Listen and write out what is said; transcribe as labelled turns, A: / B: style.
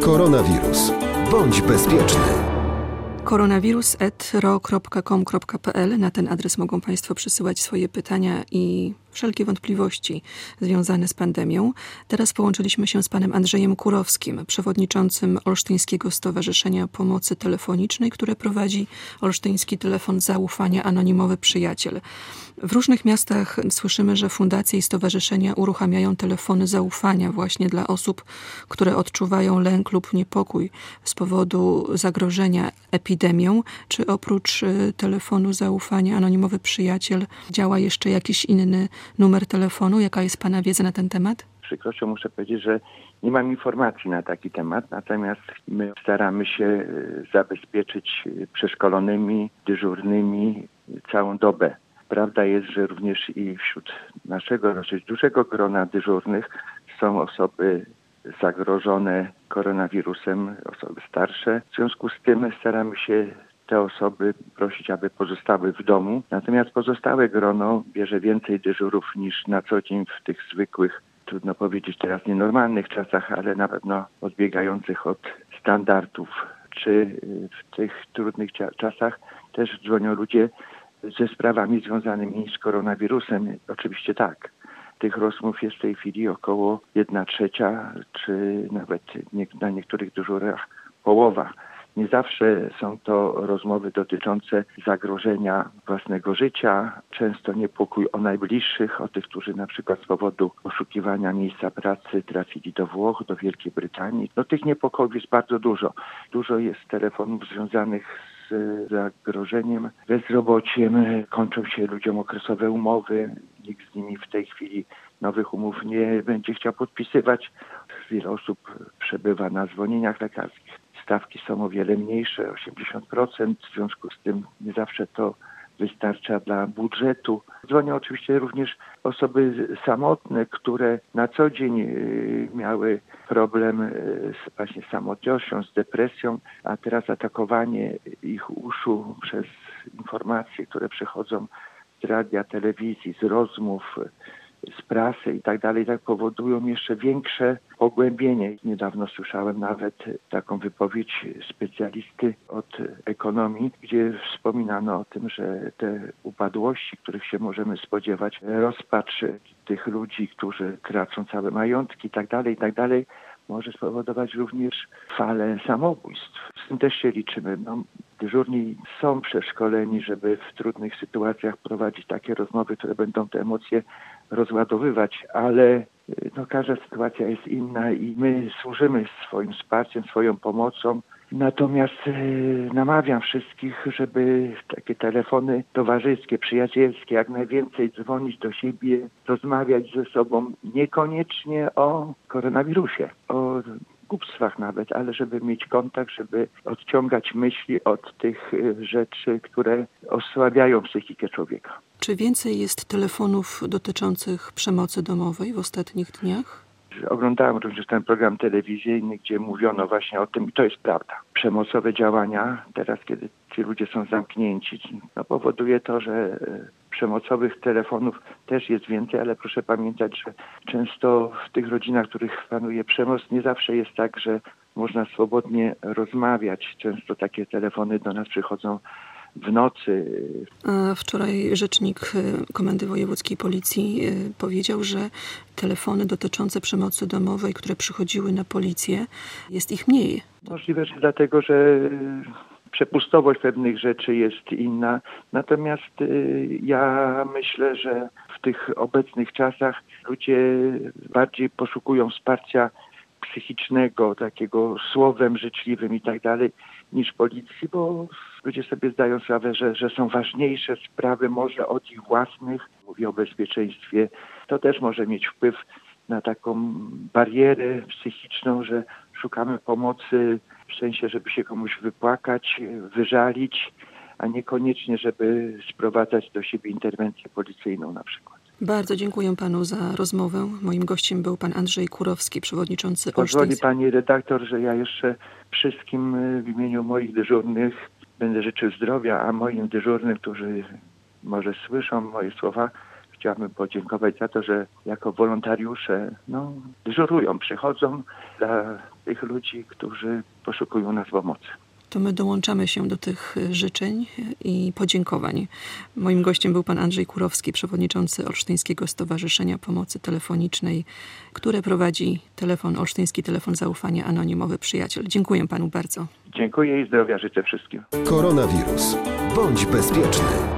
A: Koronawirus. Bądź bezpieczny.
B: koronawirus.ro.com.pl Na ten adres mogą Państwo przysyłać swoje pytania i wszelkie wątpliwości związane z pandemią. Teraz połączyliśmy się z panem Andrzejem Kurowskim, przewodniczącym Olsztyńskiego Stowarzyszenia Pomocy Telefonicznej, które prowadzi Olsztyński Telefon Zaufania Anonimowy Przyjaciel. W różnych miastach słyszymy, że fundacje i stowarzyszenia uruchamiają telefony zaufania właśnie dla osób, które odczuwają lęk lub niepokój z powodu zagrożenia epidemią. Czy oprócz y, telefonu zaufania Anonimowy Przyjaciel działa jeszcze jakiś inny numer telefonu? Jaka jest Pana wiedza na ten temat?
C: Przykrością muszę powiedzieć, że nie mam informacji na taki temat, natomiast my staramy się y, zabezpieczyć y, przeszkolonymi, dyżurnymi całą dobę. Prawda jest, że również i wśród naszego dosyć dużego grona dyżurnych są osoby zagrożone koronawirusem, osoby starsze. W związku z tym staramy się te osoby prosić, aby pozostały w domu. Natomiast pozostałe grono bierze więcej dyżurów niż na co dzień w tych zwykłych, trudno powiedzieć teraz nienormalnych czasach, ale na pewno odbiegających od standardów. Czy w tych trudnych czasach też dzwonią ludzie ze sprawami związanymi z koronawirusem? Oczywiście tak. Tych rozmów jest w tej chwili około jedna trzecia, czy nawet na niektórych dyżurach połowa. Nie zawsze są to rozmowy dotyczące zagrożenia własnego życia, często niepokój o najbliższych, o tych, którzy na przykład z powodu poszukiwania miejsca pracy trafili do Włoch, do Wielkiej Brytanii. No tych niepokojów jest bardzo dużo. Dużo jest telefonów związanych z zagrożeniem bezrobociem, kończą się ludziom okresowe umowy, nikt z nimi w tej chwili nowych umów nie będzie chciał podpisywać. Wiele osób przebywa na zwolnieniach lekarskich stawki są o wiele mniejsze, 80%, w związku z tym nie zawsze to wystarcza dla budżetu. Dzwonią oczywiście również osoby samotne, które na co dzień y, miały problem y, z właśnie samotnością, z depresją, a teraz atakowanie ich uszu przez informacje, które przychodzą z radia, telewizji, z rozmów, z prasy i tak dalej, tak powodują jeszcze większe pogłębienie. Niedawno słyszałem nawet taką wypowiedź specjalisty od ekonomii, gdzie wspominano o tym, że te upadłości, których się możemy spodziewać, rozpacz tych ludzi, którzy tracą całe majątki i tak dalej, i tak może spowodować również falę samobójstw. Z tym też się liczymy. No, dyżurni są przeszkoleni, żeby w trudnych sytuacjach prowadzić takie rozmowy, które będą te emocje rozładowywać, ale no, każda sytuacja jest inna i my służymy swoim wsparciem, swoją pomocą. Natomiast e, namawiam wszystkich, żeby takie telefony towarzyskie, przyjacielskie, jak najwięcej dzwonić do siebie, rozmawiać ze sobą, niekoniecznie o koronawirusie, o głupstwach nawet, ale żeby mieć kontakt, żeby odciągać myśli od tych e, rzeczy, które osłabiają psychikę człowieka.
B: Czy więcej jest telefonów dotyczących przemocy domowej w ostatnich dniach?
C: Oglądałem również ten program telewizyjny, gdzie mówiono właśnie o tym i to jest prawda. Przemocowe działania, teraz kiedy ci ludzie są zamknięci, no powoduje to, że e, przemocowych telefonów też jest więcej, ale proszę pamiętać, że często w tych rodzinach, w których panuje przemoc, nie zawsze jest tak, że można swobodnie rozmawiać. Często takie telefony do nas przychodzą w nocy.
B: Wczoraj rzecznik y, Komendy Wojewódzkiej Policji y, powiedział, że telefony dotyczące przemocy domowej, które przychodziły na policję, jest ich mniej.
C: Możliwe, że dlatego, że przepustowość pewnych rzeczy jest inna. Natomiast ja myślę, że w tych obecnych czasach ludzie bardziej poszukują wsparcia psychicznego, takiego słowem życzliwym i tak dalej, niż policji, bo ludzie sobie zdają sprawę, że, że są ważniejsze sprawy może od ich własnych. Mówię o bezpieczeństwie. To też może mieć wpływ na taką barierę psychiczną, że szukamy pomocy w sensie, żeby się komuś wypłakać, wyżalić, a niekoniecznie, żeby sprowadzać do siebie interwencję policyjną na przykład.
B: Bardzo dziękuję panu za rozmowę. Moim gościem był pan Andrzej Kurowski, przewodniczący
C: Pozwoli pani redaktor, że ja jeszcze wszystkim y, w imieniu moich dyżurnych będę życzył zdrowia, a moim dyżurnym, którzy może słyszą moje słowa, chciałbym podziękować za to, że jako wolontariusze no, dyżurują, przychodzą dla tych ludzi, którzy poszukują nas pomocy.
B: To my dołączamy się do tych życzeń i podziękowań. Moim gościem był pan Andrzej Kurowski, przewodniczący Olsztyńskiego Stowarzyszenia Pomocy Telefonicznej, które prowadzi telefon Olsztyński Telefon Zaufania Anonimowy Przyjaciel. Dziękuję panu bardzo.
C: Dziękuję i zdrowia życzę wszystkim.
A: Koronawirus. Bądź bezpieczny.